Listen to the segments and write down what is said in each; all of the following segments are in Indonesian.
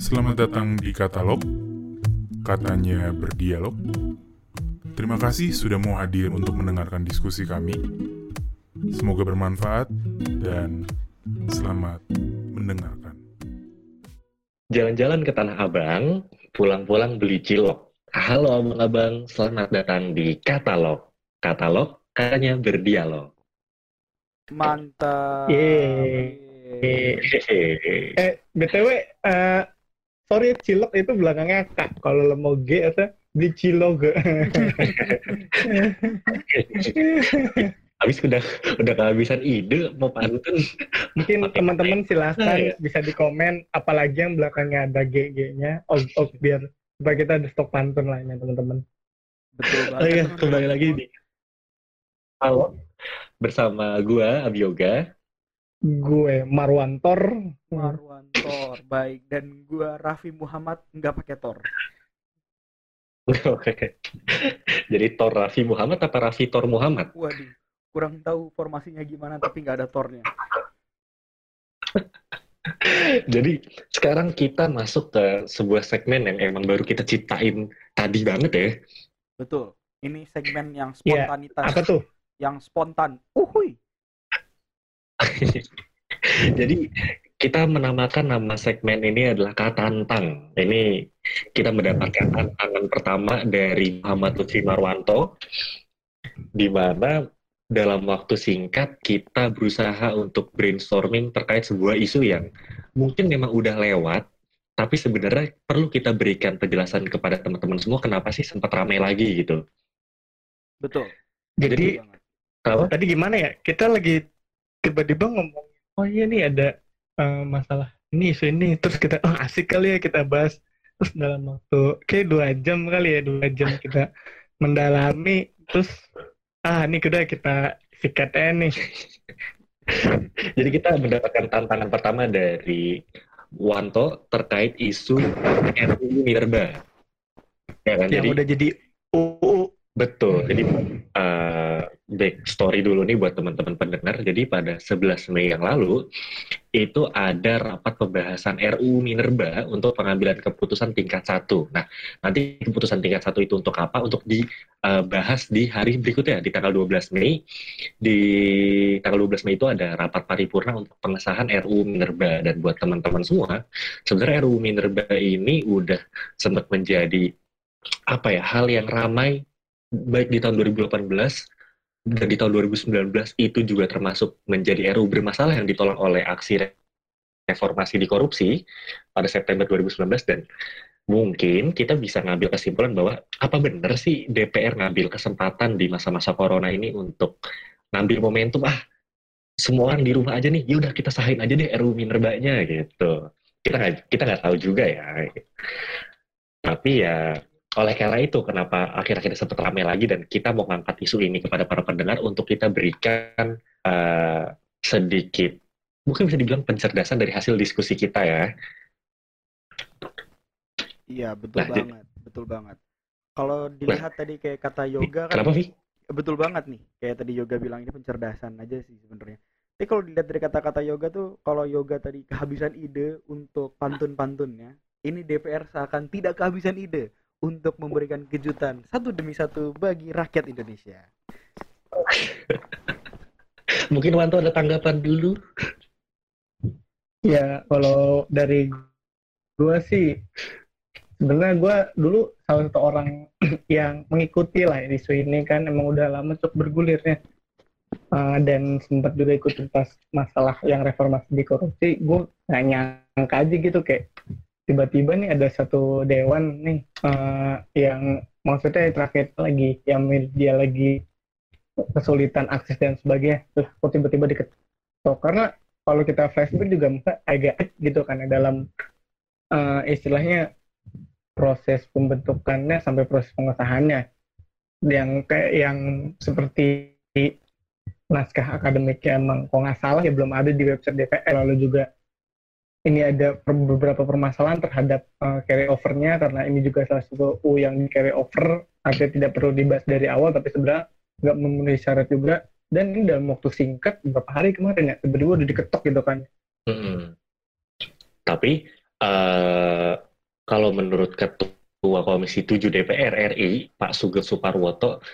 Selamat datang di Katalog, katanya berdialog. Terima kasih sudah mau hadir untuk mendengarkan diskusi kami. Semoga bermanfaat dan selamat mendengarkan. Jalan-jalan ke Tanah Abang, pulang-pulang beli cilok. Halo abang-abang, selamat datang di Katalog. Katalog katanya berdialog. Mantap. Yeay. Hehehe. Eh, BTW, eh sorry cilok itu belakangnya kak. Kalau lo mau G atau di cilok. Habis udah udah kehabisan ide mau pantun. Mungkin teman-teman Iya. silahkan bisa di komen apalagi yang belakangnya ada GG-nya. Oh, oh, biar supaya kita ada stok pantun lainnya teman-teman. Betul Oh banget. iya, teman-teman. kembali lagi di Halo. Bersama gua Abioga. Gue Marwantor. Marwan Tor, baik. Dan gua Raffi Muhammad nggak pakai Tor. Oke. Jadi Tor Raffi Muhammad apa Raffi Tor Muhammad? Waduh, kurang tahu formasinya gimana tapi nggak ada Tornya. Jadi sekarang kita masuk ke sebuah segmen yang emang baru kita ciptain tadi banget ya. Betul. Ini segmen yang Iya, spontanitas, Apa tuh? Yang spontan. Uhuy. Jadi kita menamakan nama segmen ini adalah Katantang. Ini kita mendapatkan tantangan pertama dari Muhammad Lutfi Marwanto, di mana dalam waktu singkat kita berusaha untuk brainstorming terkait sebuah isu yang mungkin memang udah lewat, tapi sebenarnya perlu kita berikan penjelasan kepada teman-teman semua kenapa sih sempat ramai lagi gitu. Betul. Jadi Betul. Apa? tadi gimana ya? Kita lagi tiba-tiba ngomong, oh iya nih ada eh, masalah ini isu ini, terus kita oh asik kali ya kita bahas. Terus dalam waktu kayak dua jam kali ya dua jam kita mendalami, terus ah ini udah kita sikat aja nih. Jadi kita mendapatkan tantangan pertama dari Wanto terkait isu RUU Minerba. Ya kan? yang Jadi udah jadi UU betul. Jadi uh, back story dulu nih buat teman-teman pendengar. Jadi pada 11 Mei yang lalu itu ada rapat pembahasan RUU Minerba untuk pengambilan keputusan tingkat satu. Nah, nanti keputusan tingkat satu itu untuk apa? Untuk dibahas di hari berikutnya di tanggal 12 Mei. Di tanggal 12 Mei itu ada rapat paripurna untuk pengesahan RUU Minerba dan buat teman-teman semua, sebenarnya RUU Minerba ini udah sempat menjadi apa ya hal yang ramai baik di tahun 2018 dan di tahun 2019 itu juga termasuk menjadi RUU bermasalah yang ditolak oleh aksi re- reformasi di korupsi pada September 2019 dan mungkin kita bisa ngambil kesimpulan bahwa apa benar sih DPR ngambil kesempatan di masa-masa corona ini untuk ngambil momentum ah semua orang di rumah aja nih yaudah kita sahin aja deh RUU Minerbanya gitu. Kita nggak kita nggak tahu juga ya. Tapi ya oleh karena itu kenapa akhir-akhir sempat ramai lagi dan kita mau ngangkat isu ini kepada para pendengar untuk kita berikan eh, sedikit mungkin bisa dibilang pencerdasan dari hasil diskusi kita ya Iya, betul Nah, banget. Betul banget. Kalau dilihat tadi kayak kata yoga kan kenapa Vi? betul banget nih. Kayak tadi yoga bilang ini pencerdasan aja sih sebenarnya. Tapi kalau dilihat dari kata-kata yoga tuh, kalau yoga tadi kehabisan ide untuk pantun-pantunnya, ini DPR seakan tidak kehabisan ide untuk memberikan kejutan satu demi satu bagi rakyat Indonesia. mungkin Wanto ada tanggapan dulu Ya, kalau dari gue sih, sebenarnya gue dulu salah satu orang yang mengikuti lah isu ini kan emang udah lama cukup bergulirnya. Uh, dan sempat juga ikut pas masalah yang reformasi di korupsi, gue nggak nyangka aja gitu kayak tiba-tiba nih ada satu dewan nih uh, yang maksudnya terakhir lagi yang dia lagi kesulitan akses dan sebagainya, terus kok tiba-tiba diketok. Karena kalau kita flashback juga masa agak gitu kan ya, dalam eh, istilahnya proses pembentukannya sampai proses pengesahannya. Yang kayak yang seperti naskah akademiknya emang kalau nggak salah ya belum ada di website DPR lalu juga ini ada beberapa permasalahan terhadap eh, carry over-nya karena ini juga salah satu U yang di carry over artinya tidak perlu dibahas dari awal tapi sebenarnya nggak memenuhi syarat juga dan ini dalam waktu singkat beberapa hari kemarin ya tiba-tiba udah diketok gitu kan Mm-mm. Tapi eh, kalau menurut Ketua Komisi 7 DPR RI, Pak Sugeng Suparwoto,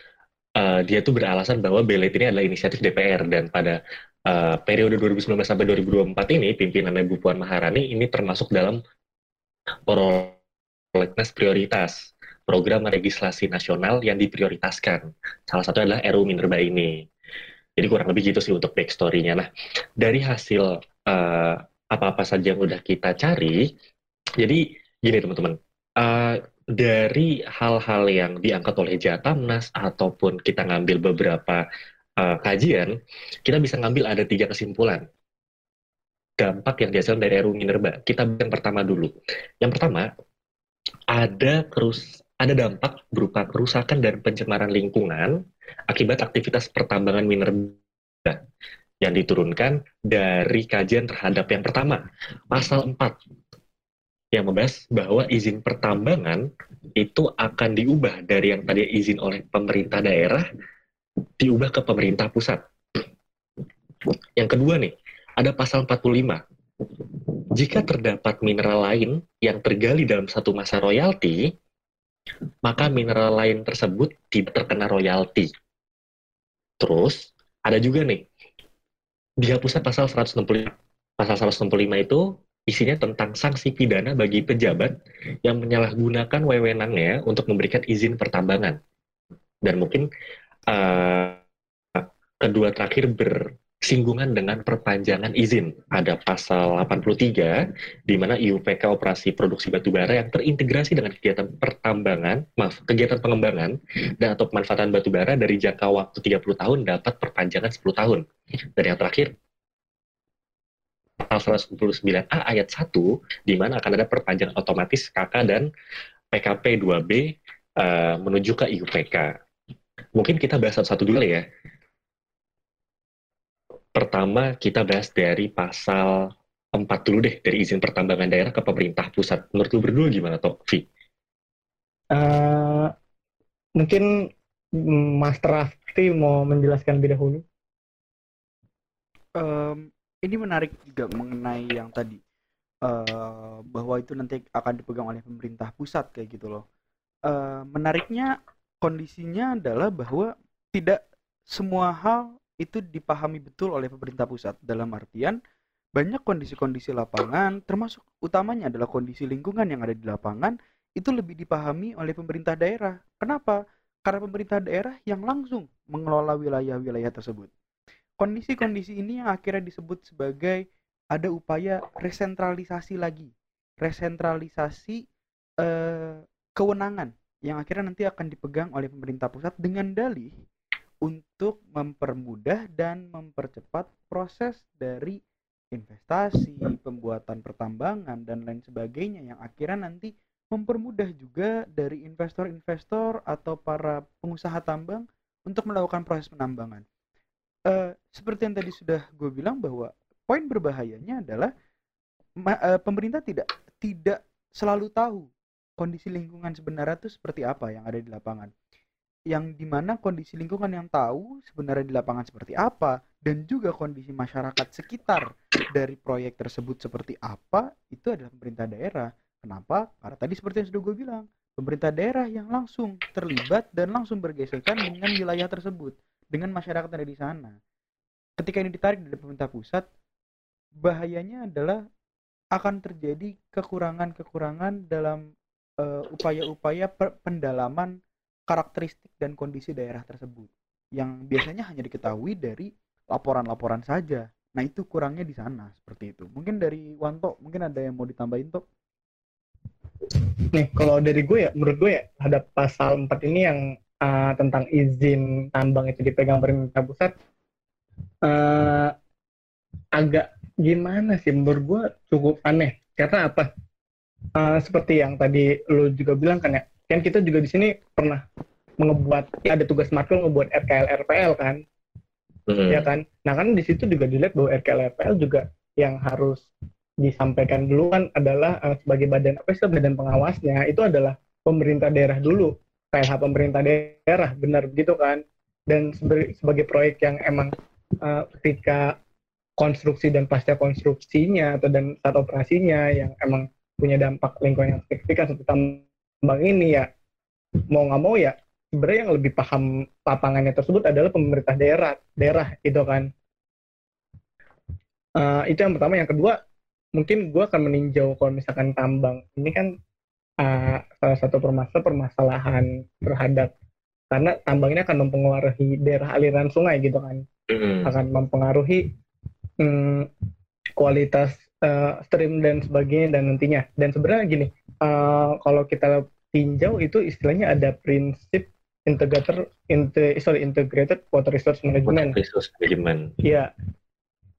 eh, dia tuh beralasan bahwa Belet ini adalah inisiatif DPR dan pada eh, periode 2019 sampai 2024 ini pimpinannya Bu Puan Maharani ini termasuk dalam prolegnas prioritas program legislasi nasional yang diprioritaskan. Salah satu adalah RUU Minerba ini. Jadi kurang lebih gitu sih untuk backstory-nya. Nah, dari hasil eh, apa-apa saja yang udah kita cari, jadi gini teman-teman, Eh, dari hal-hal yang diangkat oleh Jatamnas ataupun kita ngambil beberapa eh, kajian, kita bisa ngambil ada tiga kesimpulan dampak yang dihasilkan dari RUU Minerba. Kita yang pertama dulu. Yang pertama, ada kerus ada dampak berupa kerusakan dan pencemaran lingkungan akibat aktivitas pertambangan minerba yang diturunkan dari kajian terhadap yang pertama, pasal 4 yang membahas bahwa izin pertambangan itu akan diubah dari yang tadi izin oleh pemerintah daerah diubah ke pemerintah pusat. Yang kedua nih, ada pasal 45. Jika terdapat mineral lain yang tergali dalam satu masa royalti, maka mineral lain tersebut tidak terkena royalti. Terus, ada juga nih, dihapusnya pasal 165. Pasal 165 itu isinya tentang sanksi pidana bagi pejabat yang menyalahgunakan wewenangnya untuk memberikan izin pertambangan. Dan mungkin uh, kedua terakhir bersinggungan dengan perpanjangan izin. Ada pasal 83 di mana IUPK operasi produksi batubara yang terintegrasi dengan kegiatan pertambangan, maaf, kegiatan pengembangan dan atau pemanfaatan batubara dari jangka waktu 30 tahun dapat perpanjangan 10 tahun. Dan yang terakhir pasal 199A ayat 1 di mana akan ada perpanjangan otomatis KK dan PKP 2B uh, menuju ke IUPK. Mungkin kita bahas satu-satu dulu ya. Pertama kita bahas dari pasal 4 dulu deh, dari izin pertambangan daerah ke pemerintah pusat. Menurut lu berdua gimana, Tok? Vi? Uh, mungkin Mas Raffi mau menjelaskan lebih dahulu. Um, ini menarik juga mengenai yang tadi uh, bahwa itu nanti akan dipegang oleh pemerintah pusat kayak gitu loh. Uh, menariknya kondisinya adalah bahwa tidak semua hal itu dipahami betul oleh pemerintah pusat dalam artian banyak kondisi-kondisi lapangan termasuk utamanya adalah kondisi lingkungan yang ada di lapangan itu lebih dipahami oleh pemerintah daerah. Kenapa? Karena pemerintah daerah yang langsung mengelola wilayah-wilayah tersebut. Kondisi-kondisi ini yang akhirnya disebut sebagai ada upaya resentralisasi lagi. Resentralisasi eh, kewenangan yang akhirnya nanti akan dipegang oleh pemerintah pusat dengan dalih untuk mempermudah dan mempercepat proses dari investasi, pembuatan pertambangan dan lain sebagainya yang akhirnya nanti mempermudah juga dari investor-investor atau para pengusaha tambang untuk melakukan proses penambangan. Uh, seperti yang tadi sudah gue bilang bahwa poin berbahayanya adalah uh, pemerintah tidak tidak selalu tahu kondisi lingkungan sebenarnya itu seperti apa yang ada di lapangan yang di mana kondisi lingkungan yang tahu sebenarnya di lapangan seperti apa dan juga kondisi masyarakat sekitar dari proyek tersebut seperti apa itu adalah pemerintah daerah. Kenapa? Karena tadi seperti yang sudah gue bilang, pemerintah daerah yang langsung terlibat dan langsung bergesekan dengan wilayah tersebut, dengan masyarakat yang ada di sana. Ketika ini ditarik dari pemerintah pusat, bahayanya adalah akan terjadi kekurangan-kekurangan dalam upaya-upaya uh, pendalaman karakteristik dan kondisi daerah tersebut yang biasanya hanya diketahui dari laporan-laporan saja. Nah itu kurangnya di sana seperti itu. Mungkin dari Wanto mungkin ada yang mau ditambahin Tok? Nih kalau dari gue ya, menurut gue ya ada pasal 4 ini yang uh, tentang izin tambang itu dipegang pemerintah pusat uh, agak gimana sih menurut gue cukup aneh. Karena apa? Uh, seperti yang tadi lo juga bilang kan ya, kan kita juga di sini pernah mengebuat ya ada tugas matkul ngebuat RKL RPL kan. Hmm. ya kan? Nah kan di situ juga dilihat bahwa RKL RPL juga yang harus disampaikan dulu kan adalah uh, sebagai badan apa sih badan pengawasnya. Itu adalah pemerintah daerah dulu KLH pemerintah daerah benar begitu kan? Dan sebagai, sebagai proyek yang emang uh, ketika konstruksi dan pasca konstruksinya atau dan saat operasinya yang emang punya dampak lingkungan yang signifikan seperti tambang ini ya. Mau nggak mau ya sebenarnya yang lebih paham lapangannya tersebut adalah pemerintah daerah daerah itu kan. Uh, itu yang pertama. Yang kedua mungkin gue akan meninjau kalau misalkan tambang ini kan uh, salah satu permasalahan permasalahan terhadap karena tambang ini akan mempengaruhi daerah aliran sungai gitu kan. Mm. akan mempengaruhi hmm, kualitas uh, stream dan sebagainya dan nantinya. Dan sebenarnya gini, uh, kalau kita tinjau itu istilahnya ada prinsip integrator, inte, sorry, integrated water resource management. Water resource management. Iya,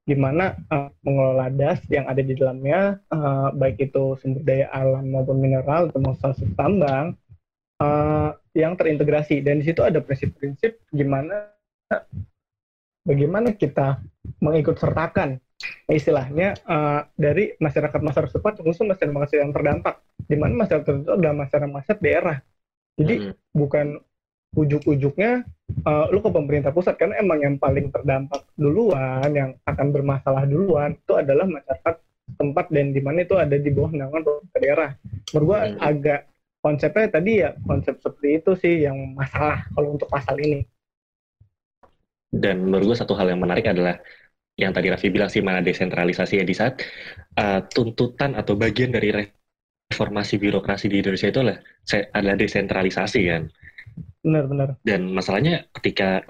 gimana uh, mengelola das yang ada di dalamnya, uh, baik itu sumber daya alam maupun mineral termasuk tambang, uh, yang terintegrasi. Dan di situ ada prinsip-prinsip gimana bagaimana kita mengikut sertakan istilahnya uh, dari masyarakat masyarakat setempat khusus masyarakat masyarakat yang terdampak di mana masyarakat itu adalah masyarakat masyarakat daerah jadi hmm. bukan ujuk-ujuknya uh, lu ke pemerintah pusat karena emang yang paling terdampak duluan yang akan bermasalah duluan itu adalah masyarakat tempat dan di mana itu ada di bawah naungan pemerintah daerah menurut gua hmm. agak konsepnya tadi ya konsep seperti itu sih yang masalah kalau untuk pasal ini dan menurut gue satu hal yang menarik adalah yang tadi Raffi bilang sih mana desentralisasi ya di saat uh, tuntutan atau bagian dari reformasi birokrasi di Indonesia itu adalah, adalah desentralisasi kan. Benar-benar. Dan masalahnya ketika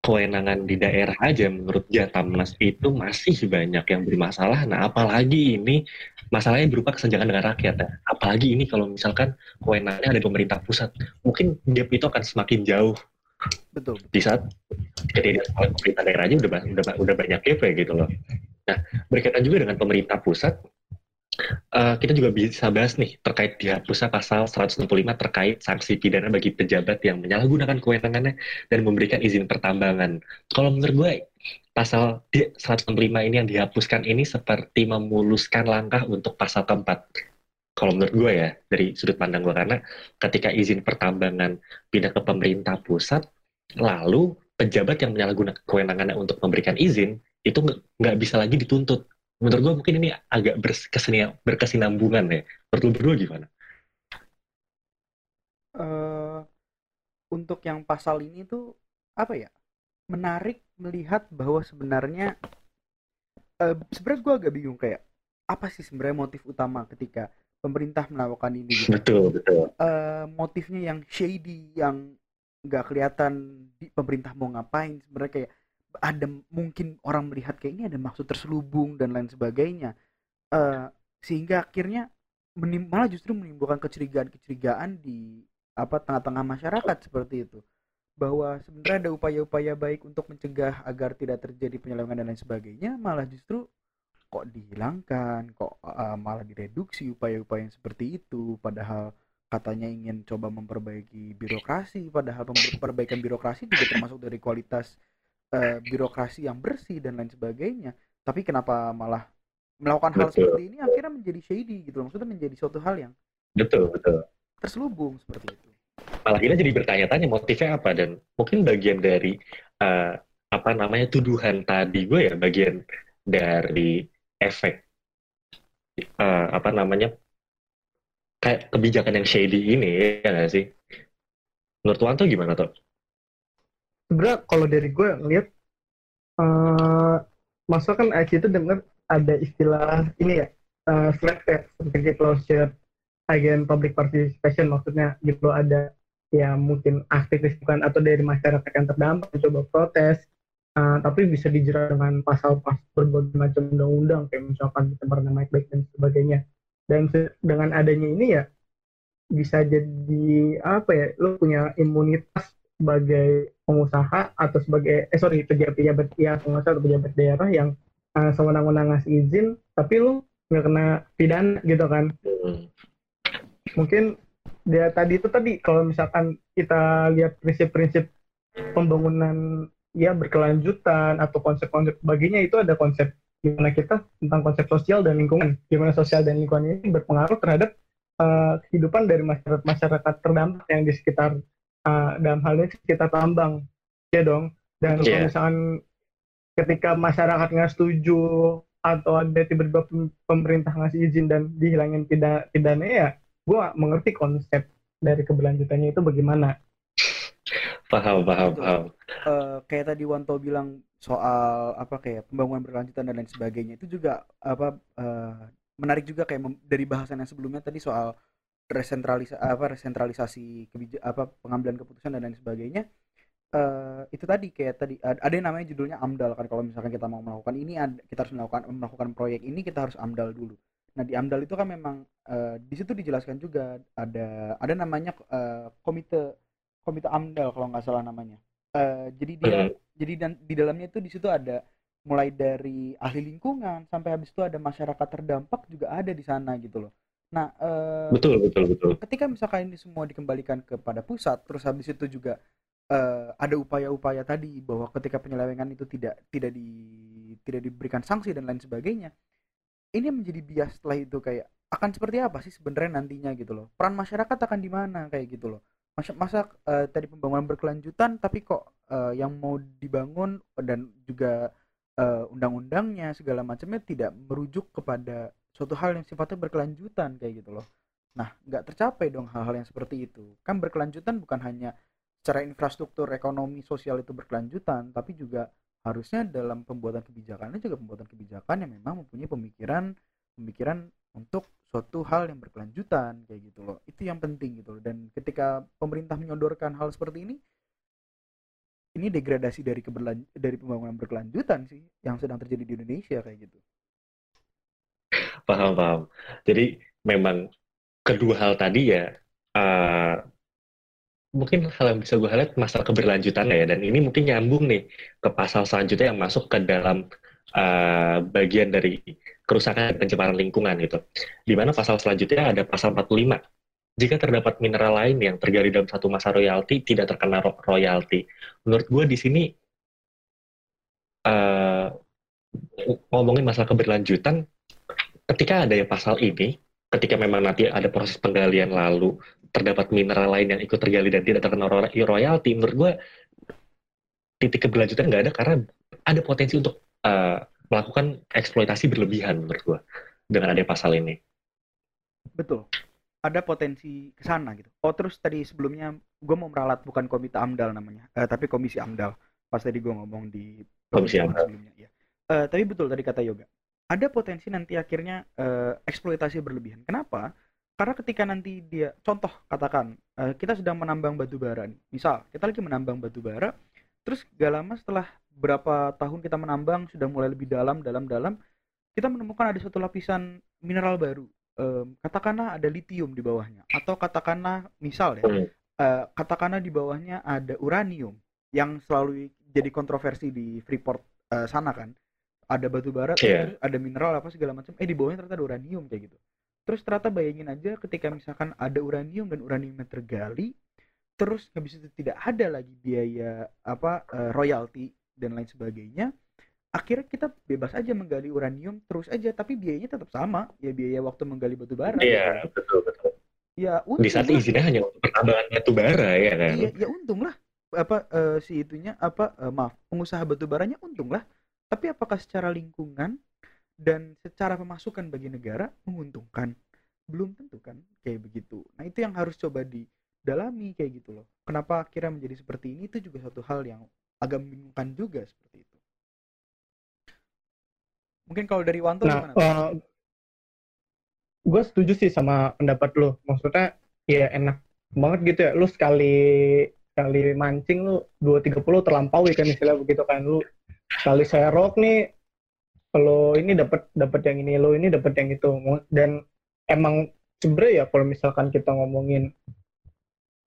kewenangan di daerah aja menurut Jatamnas itu masih banyak yang bermasalah. Nah, apalagi ini masalahnya berupa kesenjangan dengan rakyat. Ya. Apalagi ini kalau misalkan kewenangannya ada di pemerintah pusat, mungkin gap itu akan semakin jauh Betul. Di saat oleh pemerintah daerah aja udah udah udah banyak DP gitu loh. Nah, berkaitan juga dengan pemerintah pusat, uh, kita juga bisa bahas nih terkait dihapusnya pasal 165 terkait sanksi pidana bagi pejabat yang menyalahgunakan kewenangannya dan memberikan izin pertambangan. Kalau menurut gue, pasal 165 ini yang dihapuskan ini seperti memuluskan langkah untuk pasal keempat kalau menurut gue ya dari sudut pandang gue. Karena ketika izin pertambangan pindah ke pemerintah pusat lalu pejabat yang menyalahgunakan kewenangannya untuk memberikan izin itu nggak bisa lagi dituntut. Menurut gue mungkin ini agak berkesinambungan ya. Menurut lu berdua gimana? Uh, untuk yang pasal ini tuh apa ya? Menarik melihat bahwa sebenarnya uh, sebenarnya gue agak bingung kayak apa sih sebenarnya motif utama ketika pemerintah melakukan ini gitu. Betul, betul. Uh, motifnya yang shady, yang nggak kelihatan di pemerintah mau ngapain sebenarnya kayak ada mungkin orang melihat kayak ini ada maksud terselubung dan lain sebagainya uh, sehingga akhirnya menim malah justru menimbulkan kecurigaan-kecurigaan di apa tengah-tengah masyarakat seperti itu bahwa sebenarnya ada upaya-upaya baik untuk mencegah agar tidak terjadi penyelewengan dan lain sebagainya malah justru kok dihilangkan kok uh, malah direduksi upaya-upaya yang seperti itu padahal katanya ingin coba memperbaiki birokrasi padahal perbaikan birokrasi juga termasuk dari kualitas uh, birokrasi yang bersih dan lain sebagainya. Tapi kenapa malah melakukan betul. hal seperti ini akhirnya menjadi shady gitu maksudnya menjadi suatu hal yang betul betul. terselubung seperti itu. Malah kita jadi bertanya-tanya motifnya apa dan mungkin bagian dari uh, apa namanya tuduhan tadi gue ya bagian dari efek uh, apa namanya kayak kebijakan yang shady ini ya nggak sih? Menurut Wanto gimana tuh? Sebenarnya kalau dari gue ngeliat uh, masuk kan IC itu dengar ada istilah ini ya uh, SLAP ya seperti closure again public participation maksudnya gitu ada ya mungkin aktivis bukan atau dari masyarakat yang terdampak coba protes uh, tapi bisa dijerat dengan pasal-pasal berbagai macam undang-undang kayak misalkan pencemaran nama baik dan sebagainya dan dengan adanya ini ya bisa jadi apa ya lo punya imunitas sebagai pengusaha atau sebagai eh sorry pejabat-pejabat ya pengusaha atau pejabat daerah yang uh, sewenang-wenang ngasih izin tapi lo nggak kena pidana gitu kan hmm. mungkin dia tadi itu tadi kalau misalkan kita lihat prinsip-prinsip pembangunan ya berkelanjutan atau konsep-konsep baginya itu ada konsep gimana kita tentang konsep sosial dan lingkungan. Gimana sosial dan lingkungan ini berpengaruh terhadap uh, kehidupan dari masyarakat masyarakat terdampak yang di sekitar uh, dalam hal ini sekitar tambang. Ya dong? Dan kalau Iya. misalkan ketika masyarakat nggak setuju atau ada tiba-tiba pem- pemerintah ngasih izin dan dihilangin tidak pidana ya gue mengerti konsep dari keberlanjutannya itu bagaimana Paham, paham, Betul. paham. Eh, kayak tadi Wanto bilang soal apa kayak pembangunan berkelanjutan dan lain sebagainya itu juga apa eh, menarik juga kayak dari bahasan yang sebelumnya tadi soal resentralisasi apa resentralisasi kebija- apa pengambilan keputusan dan lain sebagainya eh itu tadi kayak tadi ad- ada yang namanya judulnya AMDAL kan kalau misalkan kita mau melakukan ini kita harus melakukan melakukan proyek ini kita harus AMDAL dulu nah di AMDAL itu kan memang eh, di situ dijelaskan juga ada ada namanya eh, komite komite AMDAL kalau nggak salah namanya. Eh, jadi dia Hmm. jadi dan di dalamnya itu di situ ada mulai dari ahli lingkungan sampai habis itu ada masyarakat terdampak juga ada di sana gitu loh. Nah eh, Betul, betul, betul. ketika misalkan ini semua dikembalikan kepada pusat terus habis itu juga eh, ada upaya-upaya tadi bahwa ketika penyelewengan itu tidak tidak di tidak diberikan sanksi dan lain sebagainya ini menjadi bias setelah itu kayak akan seperti apa sih sebenarnya nantinya gitu loh? Peran masyarakat akan di mana? Kayak gitu loh masa masa eh, tadi pembangunan berkelanjutan tapi kok eh, yang mau dibangun dan juga eh, undang-undangnya segala macamnya tidak merujuk kepada suatu hal yang sifatnya berkelanjutan kayak gitu loh Nah, nggak tercapai dong hal-hal yang seperti itu. Kan berkelanjutan bukan hanya secara infrastruktur ekonomi sosial itu berkelanjutan, tapi juga harusnya dalam pembuatan kebijakannya juga pembuatan kebijakan yang memang mempunyai pemikiran pemikiran untuk suatu hal yang berkelanjutan kayak gitu loh. Itu yang penting gitu loh. Dan ketika pemerintah menyodorkan hal seperti ini ini degradasi dari keberlan dari pembangunan berkelanjutan sih yang sedang terjadi di Indonesia kayak gitu. Paham, paham. Jadi memang kedua hal tadi ya, eh, mungkin hal yang bisa gue highlight masalah keberlanjutannya ya, dan ini mungkin nyambung nih ke pasal selanjutnya yang masuk ke dalam eh, bagian dari kerusakan dan pencemaran lingkungan gitu. Di mana pasal selanjutnya ada pasal 45. Jika terdapat mineral lain yang tergali dalam satu masa royalti tidak terkena ro- royalti. Menurut gue di sini eh, ngomongin masalah keberlanjutan, ketika ada ya pasal ini, ketika memang nanti ada proses penggalian lalu terdapat mineral lain yang ikut tergali dan tidak terkena ro- royalti, menurut gue titik keberlanjutan nggak ada karena ada potensi untuk eh, melakukan eksploitasi berlebihan menurut gue dengan ada pasal ini. Betul. Ada potensi ke sana gitu. Oh terus tadi sebelumnya gue mau meralat bukan komite AMDAL namanya, eh, tapi komisi AMDAL. Pas tadi gue ngomong di Komisi AMDAL. sebelumnya. Ya. Eh, tapi betul tadi kata Yoga. Ada potensi nanti akhirnya eh, eksploitasi berlebihan. Kenapa? Karena ketika nanti dia, contoh katakan eh, kita sedang menambang batu bara nih. Misal kita lagi menambang batu bara, terus gak lama setelah berapa tahun kita menambang sudah mulai lebih dalam, dalam, dalam, kita menemukan ada satu lapisan mineral baru. Em, katakanlah ada litium di bawahnya atau katakanlah misal ya eh, katakanlah di bawahnya ada uranium yang selalu jadi kontroversi di Freeport eh, sana kan. Ada batu bara Iya. terus ada mineral apa segala macam eh di bawahnya ternyata ada uranium kayak gitu. Terus ternyata bayangin aja ketika misalkan ada uranium dan uraniumnya tergali terus habis itu tidak ada lagi biaya apa eh, royalti dan lain sebagainya akhirnya kita bebas aja menggali uranium terus aja tapi biayanya tetap sama. Ya biaya waktu menggali batu bara Iya, betul betul. ya untung Di saat izinnya hanya untuk pertambangan batu bara ya kan. iya ya untung lah apa eh, si itunya apa eh, maaf pengusaha batu baranya untung lah tapi apakah secara lingkungan dan secara pemasukan bagi negara menguntungkan? Belum tentu kan kayak begitu. Nah itu yang harus coba didalami kayak gitu loh. Kenapa akhirnya menjadi seperti ini? Itu juga satu hal yang agak membingungkan juga seperti itu mungkin kalau dari Wanto Nah, gimana gue setuju sih sama pendapat lo. Maksudnya ya enak banget gitu ya. Lu sekali sekali mancing lu 230 terlampaui kan istilah begitu kan lu sekali serok nih kalau ini dapat dapat yang ini lo ini dapat yang itu dan emang sebenernya ya kalau misalkan kita ngomongin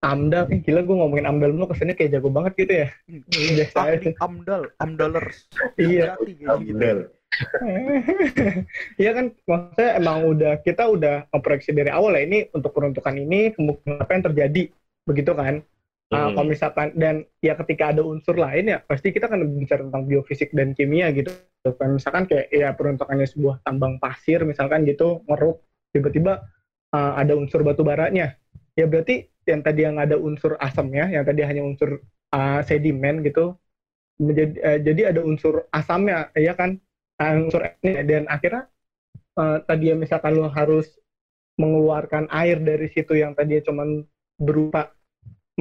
AMDAL, eh, gila gue ngomongin AMDAL lu kesannya kayak jago banget gitu ya. Aja. ahli amdal amdalers Iya. Gitu. Betul. Iya kan, maksudnya emang udah kita udah memproyeksi dari awal ya ini untuk peruntukan ini kemungkinan apa yang terjadi, begitu kan? Nah, Hmm. kalau misalkan dan ya ketika ada unsur lain ya pasti kita akan bicara tentang biofisik dan kimia gitu. Kan misalkan kayak ya peruntukannya sebuah tambang pasir misalkan gitu ngeruk tiba-tiba uh, ada unsur batu baranya. Ya berarti yang tadi yang ada unsur asamnya, yang tadi hanya unsur uh, sedimen gitu, menjadi uh, jadi ada unsur asamnya ya kan? Uh, unsur ini dan akhirnya uh, tadi ya misalkan lo harus mengeluarkan air dari situ yang tadi cuma berupa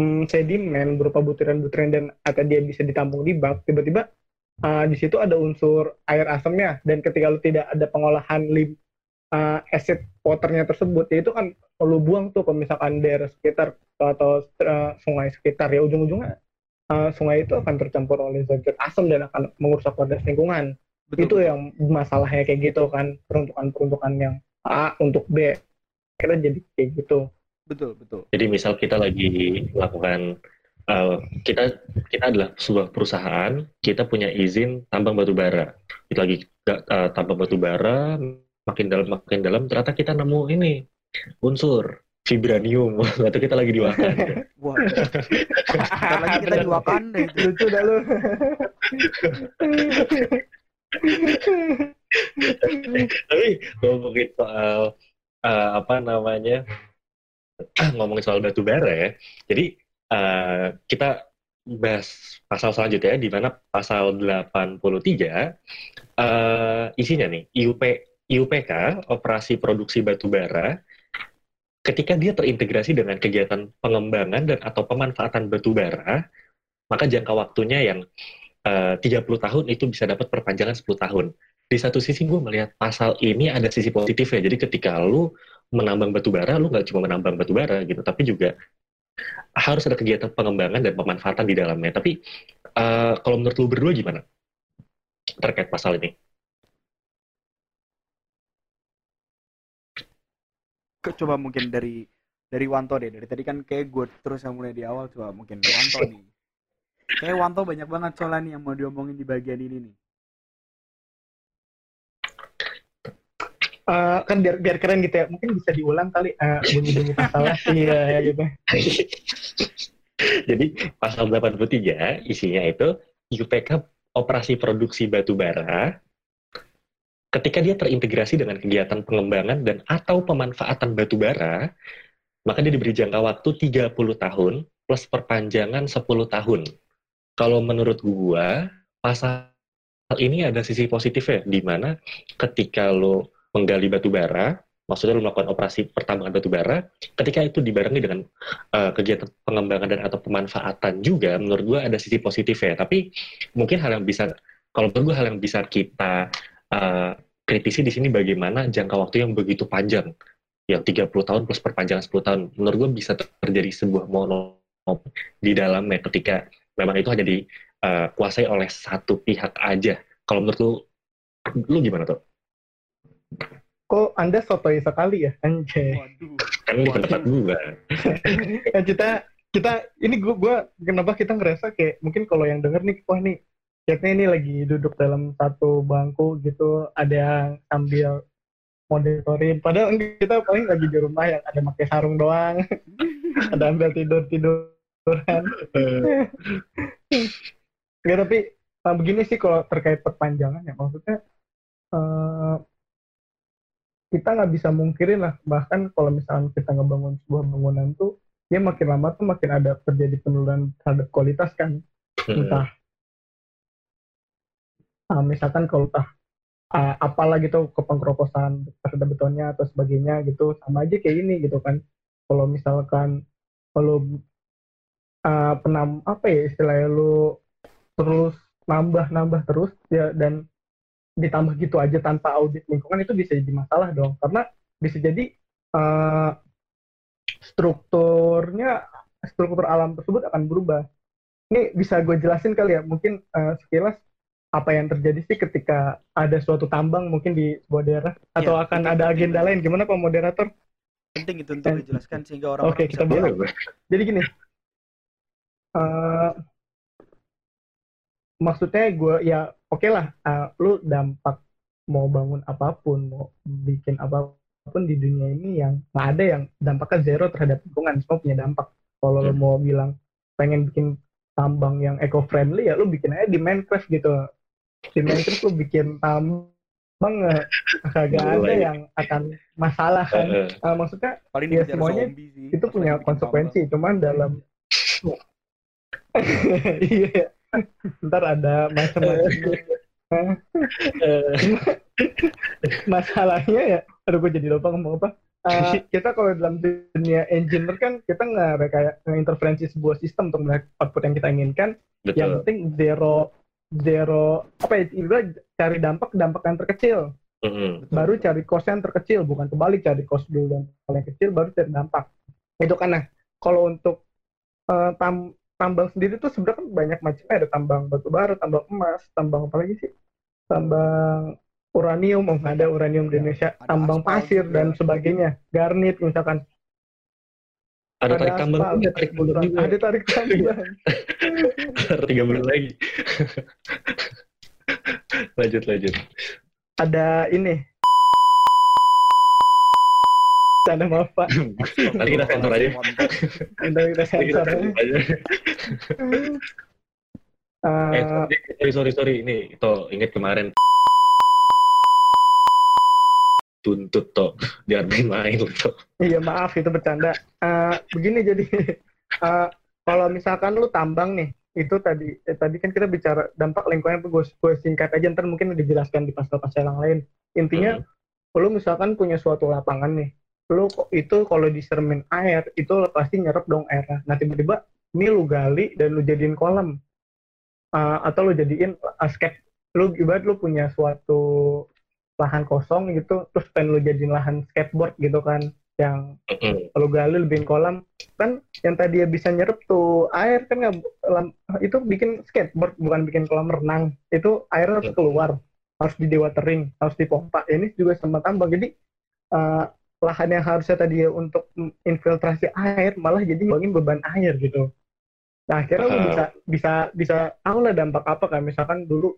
um, sedimen berupa butiran-butiran dan akan dia bisa ditampung di bak tiba-tiba uh, di situ ada unsur air asamnya. Dan ketika lo tidak ada pengolahan lim uh, acid waternya tersebut ya itu kan lo buang tuh ke misalkan daerah sekitar atau uh, sungai sekitar ya ujung-ujungnya uh, sungai itu akan tercampur oleh zat asam dan akan mengurusak kualitas lingkungan. Betul, itu betul. yang masalahnya kayak gitu kan peruntukan-peruntukan yang A untuk B. Kira jadi kayak gitu. Betul betul. Jadi misal kita lagi melakukan uh, kita kita adalah sebuah perusahaan kita punya izin tambang batu bara. Kita lagi uh, tambang batu bara makin dalam makin dalam ternyata kita nemu ini unsur. Vibranium. Atau kita lagi di Wakanda wah lagi kita di Wakanda itu lucu dah lu. Tapi ngomongin soal uh, apa namanya ngomongin soal batu bara ya. Jadi uh, kita bahas pasal selanjutnya di mana pasal 83 uh, isinya nih IUP IUPK operasi produksi batu bara ketika dia terintegrasi dengan kegiatan pengembangan dan atau pemanfaatan batu bara maka jangka waktunya yang uh, 30 tahun itu bisa dapat perpanjangan 10 tahun di satu sisi gue melihat pasal ini ada sisi positifnya jadi ketika lu menambang batu bara lu nggak cuma menambang batu bara gitu tapi juga harus ada kegiatan pengembangan dan pemanfaatan di dalamnya. Tapi uh, kalau menurut lu berdua gimana terkait pasal ini? Coba mungkin dari dari Wanto deh. Dari tadi kan kayak gue terus yang mulai di awal coba mungkin Wanto nih. Kayak Wanto banyak banget soalnya nih yang mau diomongin di bagian ini nih. uh, kan biar biar keren gitu ya mungkin bisa diulang kali uh, bunyi-bunyi masalah iya ya gitu jadi pasal 83 isinya itu UPK operasi produksi batu bara ketika dia terintegrasi dengan kegiatan pengembangan dan atau pemanfaatan batu bara maka dia diberi jangka waktu 30 tahun plus perpanjangan 10 tahun kalau menurut gua pasal ini ada sisi positifnya di mana ketika lo menggali batu bara, maksudnya lu melakukan operasi pertambangan batu bara, ketika itu dibarengi dengan uh, kegiatan pengembangan dan atau pemanfaatan juga, menurut gue ada sisi positif ya. Tapi mungkin hal yang bisa, kalau menurut gue hal yang bisa kita uh, kritisi di sini bagaimana jangka waktu yang begitu panjang, yang 30 tahun plus perpanjangan 10 tahun, menurut gue bisa terjadi sebuah monop di dalamnya ketika memang itu hanya dikuasai uh, oleh satu pihak aja. Kalau menurut lu, lu gimana tuh? kok anda sotoi sekali ya? Anjay. Waduh. Kan di tempat gua. Ya kita kita ini gua, gua kenapa kita ngerasa kayak mungkin kalau yang denger nih wah nih kayaknya ini lagi duduk dalam satu bangku gitu ada yang sambil monitorin. Padahal kita paling lagi di rumah yang ada pakai sarung doang. Ada ambil tidur tiduran ya tapi nah, begini sih kalau terkait perpanjangan ya. Maksudnya uh, kita nggak bisa mungkirin lah. Bahkan kalau misalnya kita ngebangun sebuah bangunan tuh dia makin lama tuh makin ada terjadi penurunan terhadap kualitas kan. Entah uh, misalkan kalau uh, apalah gitu kepengkeroposan terhadap betonnya atau sebagainya gitu sama aja kayak ini gitu kan. Kalau misalkan kalau uh, penam apa ya istilahnya lu terus nambah nambah terus ya dan ditambah gitu aja tanpa audit lingkungan itu bisa jadi masalah dong. Karena bisa jadi uh, strukturnya struktur alam tersebut akan berubah. Ini bisa gue jelasin kali ya mungkin uh, sekilas apa yang terjadi sih ketika ada suatu tambang mungkin di sebuah daerah? Ya, atau akan ada agenda penting. lain? Gimana pak moderator? Penting itu untuk dijelaskan sehingga orang, -orang okay, bisa kita jadi gini uh, maksudnya gue ya oke okay lah uh, lu dampak mau bangun apa pun mau bikin apa pun di dunia ini yang nggak ada yang dampaknya zero terhadap lingkungan semua punya dampak. Kalau hmm. lu mau bilang pengen bikin tambang yang eco friendly ya lu bikin aja di Minecraft gitu di Minecraft lu bikin tambang eh, kagak ada yang akan masalah kan. Uh, maksudnya Paling ya semuanya itu punya konsekuensi cuman dalam iya. Ntar ada macam-macam. Masalahnya ya aduh gue jadi lupa ngomong apa. Uh, kita kalau dalam dunia engineer kan kita nggak kayak intervensi sebuah sistem untuk melihat output yang kita inginkan. Betul. Yang penting zero zero apa ya ibarat cari dampak dampak yang terkecil. Mm-mm. Baru cari cost yang terkecil, bukan kebalik cari cost dulu dan paling kecil baru cari dampak. Itu karena kalau untuk uh, tam tambang sendiri tuh sebenarnya kan banyak macamnya ada tambang batu bara, tambang emas, tambang apa lagi sih? Tambang uranium, oh, ada uranium di Ya, Indonesia, ada tambang aspal pasir juga. dan sebagainya, garnit misalkan. Ada tarik tambang juga, tarik tambang juga. Ada tarik tambang. Tiga bulan lagi. lanjut lanjut. ada ini. Tanda maaf Pak, Nanti kita sensor aja. Nanti kita sensor. aja. Eh, Eh, sorry, sorry, sorry. Ini, toh, ingat kemarin. Tuntut, toh. Jangan main-main, toh. Iya maaf itu bercanda. Eh, begini jadi eh, kalau misalkan lu tambang nih, itu tadi eh, tadi kan kita bicara dampak lingkungan gue gue singkat aja ntar mungkin dijelaskan di pasal-pasal yang lain. Intinya lu misalkan punya suatu lapangan nih, kok itu kalau disermin air itu pasti nyerap dong airnya. Nah tiba-tiba ini lu gali dan lu jadiin kolam Eh, atau lu jadiin uh, skate lu ibarat lu punya suatu lahan kosong gitu terus pengen lu jadiin lahan skateboard gitu kan yang kalau gali lebihin kolam kan yang tadi ya bisa nyerap tuh air kan nggak itu bikin skateboard bukan bikin kolam renang. Itu air harus keluar harus di dewatering harus dipompa. Ini juga sama tambang jadi eh, lahan yang harusnya tadi ya untuk infiltrasi air malah jadi ngurangin beban air gitu. Nah akhirnya lu Ah. bisa bisa bisa tahu lah dampak apa kan. Misalkan dulu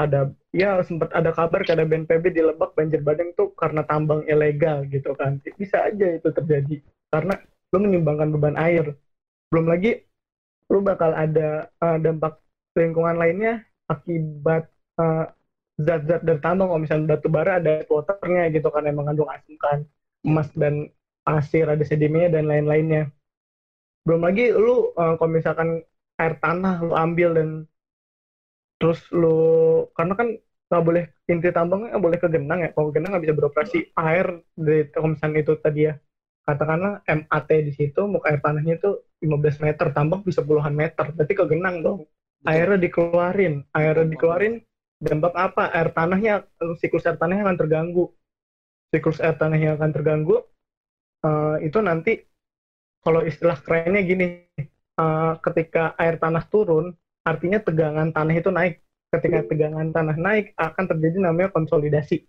ada ya sempat ada kabar ada BNPB di Lebak banjir bandang tuh karena tambang ilegal gitu kan. Bisa aja itu terjadi karena lu menyumbangkan beban air. Belum lagi lu bakal ada uh, dampak lingkungan lainnya akibat uh, zat-zat dari tambang. Kalau misalnya batu bara ada waternya gitu kan yang mengandung asam kan emas dan pasir ada sedimennya dan lain-lainnya. Belum lagi lu uh, kalau misalkan air tanah lu ambil dan terus lu karena kan nggak boleh inti tambangnya nggak boleh ke genang ya. Kalau genang nggak bisa beroperasi. Air dari misalnya itu tadi ya katakanlah MAT di situ muka air tanahnya itu 15 meter tambang bisa puluhan meter. Berarti ke genang dong. Airnya dikeluarin. Airnya dikeluarin dampak apa? Air tanahnya siklus air tanahnya akan terganggu. Siklus air tanahnya akan terganggu Eh, itu nanti kalau istilah kerennya gini eh, ketika air tanah turun artinya tegangan tanah itu naik. Ketika tegangan tanah naik akan terjadi namanya konsolidasi.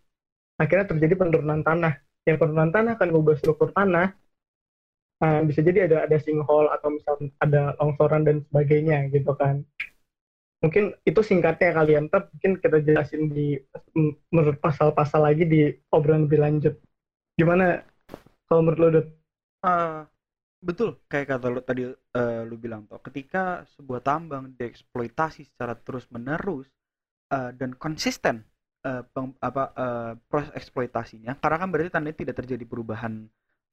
Akhirnya terjadi penurunan tanah. Yang penurunan tanah akan mengubah struktur tanah. Eh, bisa jadi ada ada sinkhole atau misalnya ada longsoran dan sebagainya gitu kan. Mungkin itu singkatnya kalian ntar mungkin kita jelasin di menurut pasal-pasal lagi di obrolan lebih lanjut. Gimana? Kalau menurut lo? Eh, betul. Kayak kata lu tadi eh, lu bilang toh ketika sebuah tambang dieksploitasi secara terus menerus dan konsisten eh, peng- apa eh, proses eksploitasinya karena kan berarti tandanya tidak terjadi perubahan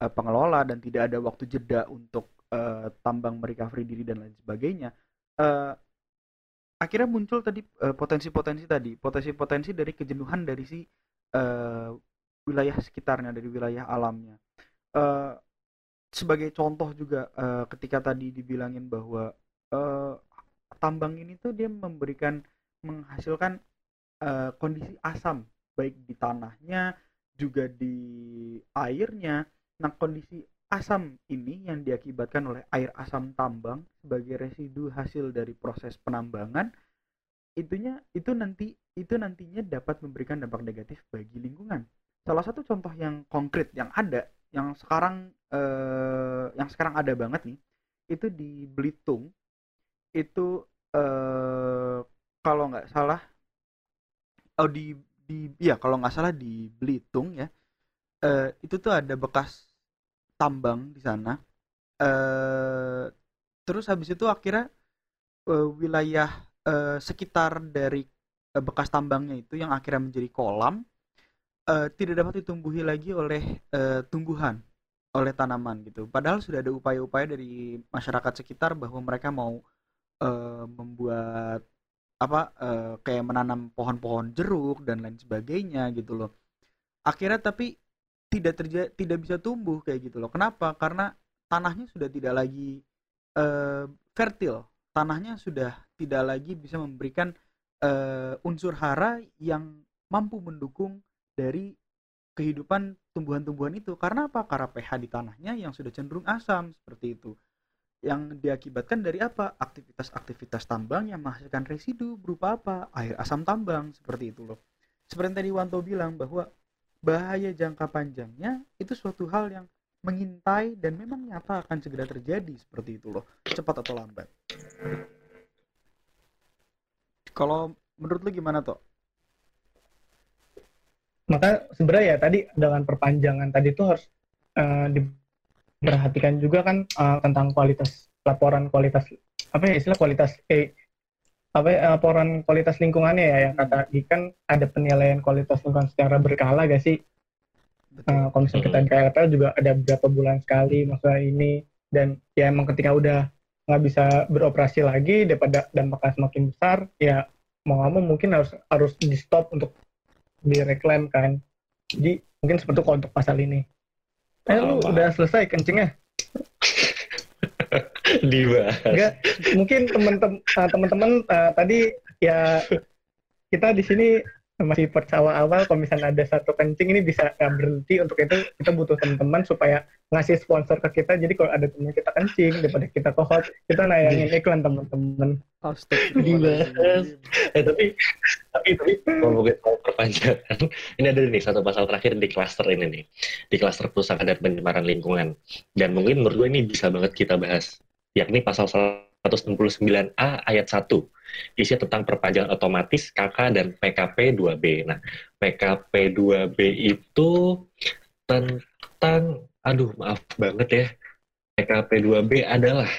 eh, pengelola dan tidak ada waktu jeda untuk eh, tambang merecovery diri dan lain sebagainya Eh, akhirnya muncul tadi eh, potensi-potensi tadi potensi-potensi dari kejenuhan dari si eh, wilayah sekitarnya dari wilayah alamnya. Eh, sebagai contoh juga eh, ketika tadi dibilangin bahwa eh, tambang ini tuh dia memberikan menghasilkan eh, kondisi asam baik di tanahnya juga di airnya. Nah kondisi asam ini yang diakibatkan oleh air asam tambang sebagai residu hasil dari proses penambangan itunya itu nanti itu nantinya dapat memberikan dampak negatif bagi lingkungan. Salah satu contoh yang konkret yang ada yang sekarang eh, yang sekarang ada banget nih itu di Belitung itu eh, kalau nggak salah oh di di ya kalau nggak salah di Belitung ya eh, itu tuh ada bekas tambang di sana eh terus habis itu akhirnya eh, wilayah eh, sekitar dari eh, bekas tambangnya itu yang akhirnya menjadi kolam eh, tidak dapat ditumbuhi lagi oleh eh, tumbuhan oleh tanaman gitu. Padahal sudah ada upaya-upaya dari masyarakat sekitar bahwa mereka mau eh, membuat apa eh, kayak menanam pohon-pohon jeruk dan lain sebagainya gitu loh. Akhirnya tapi tidak terjadi tidak bisa tumbuh kayak gitu loh. Kenapa? Karena tanahnya sudah tidak lagi eh, fertil. Tanahnya sudah tidak lagi bisa memberikan eh, unsur hara yang mampu mendukung dari kehidupan tumbuhan-tumbuhan itu. Karena apa? Karena pH di tanahnya yang sudah cenderung asam seperti itu. Yang diakibatkan dari apa? Aktivitas-aktivitas tambang yang menghasilkan residu berupa apa? Air asam tambang seperti itu loh. Seperti yang tadi Wanto bilang bahwa bahaya jangka panjangnya itu suatu hal yang mengintai dan memang nyata akan segera terjadi seperti itu loh. Cepat atau lambat. Kalau menurut lu gimana toh maka sebenarnya ya tadi dengan perpanjangan tadi itu harus uh, diperhatikan juga kan uh, tentang kualitas laporan kualitas apa ya istilah kualitas eh apa ya, laporan kualitas lingkungannya ya yang kata kan ada penilaian kualitas lingkungan secara berkala gak sih? Uh, kalau misalnya kita di KLPL juga ada beberapa bulan sekali masalah ini dan ya emang ketika udah nggak bisa beroperasi lagi daripada dampaknya semakin besar ya mau nggak mau mungkin harus harus di stop untuk direklaim kan. Jadi mungkin seperti itu kalau untuk pasal ini. Eh lu udah selesai kencingnya? Dibahas. Enggak mungkin teman-teman uh, teman-teman uh, tadi ya kita di sini masih percawa awal kalau misalnya ada satu kencing ini bisa uh, berhenti. Untuk itu kita butuh teman-teman supaya ngasih sponsor ke kita. Jadi kalau ada teman kita kencing daripada kita kohot kita nayangin iklan teman-teman. Dibahas eh tapi tapi tapi ngomongin soal perpanjangan ini ada nih satu pasal terakhir di klaster ini nih. Di klaster perusahaan dan pencemaran lingkungan. Dan mungkin menurut gue ini bisa banget kita bahas. Yakni pasal 169A ayat 1 isi tentang perpanjangan otomatis KK dan PKP 2B. Nah, PKP 2B itu tentang aduh maaf banget ya. PKP 2B adalah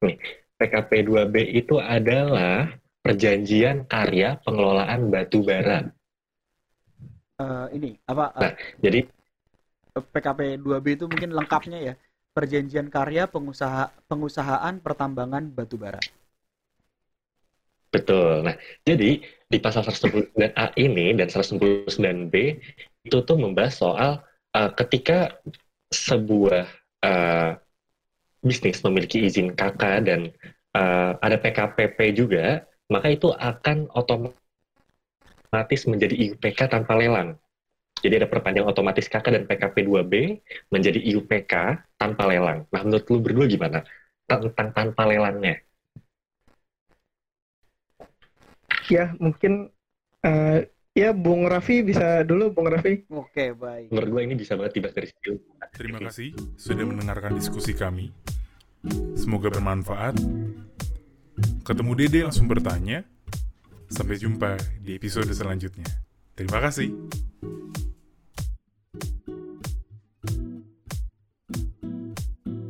nih, PKP 2B itu adalah perjanjian karya pengelolaan batu bara. Uh, ini apa? Uh, nah, jadi PKP 2B itu mungkin lengkapnya ya perjanjian karya pengusaha pengusahaan pertambangan batu bara. Betul. Nah, jadi di pasal 199A ini dan 199B itu tuh membahas soal uh, ketika sebuah uh, bisnis memiliki izin KK dan uh, ada PKPP juga, maka itu akan otomatis menjadi IUPK tanpa lelang. Jadi ada perpanjangan otomatis KK dan PKP 2B menjadi IUPK tanpa lelang. Nah, menurut lu berdua gimana tentang tanpa lelangnya? Ya, mungkin uh, ya Bung Raffi bisa dulu Bung Raffi. Oke, baik. Menurut gue ini bisa banget dibahas dari situ. Terima kasih sudah mendengarkan diskusi kami. Semoga bermanfaat. Ketemu Dede langsung bertanya. Sampai jumpa di episode selanjutnya. Terima kasih.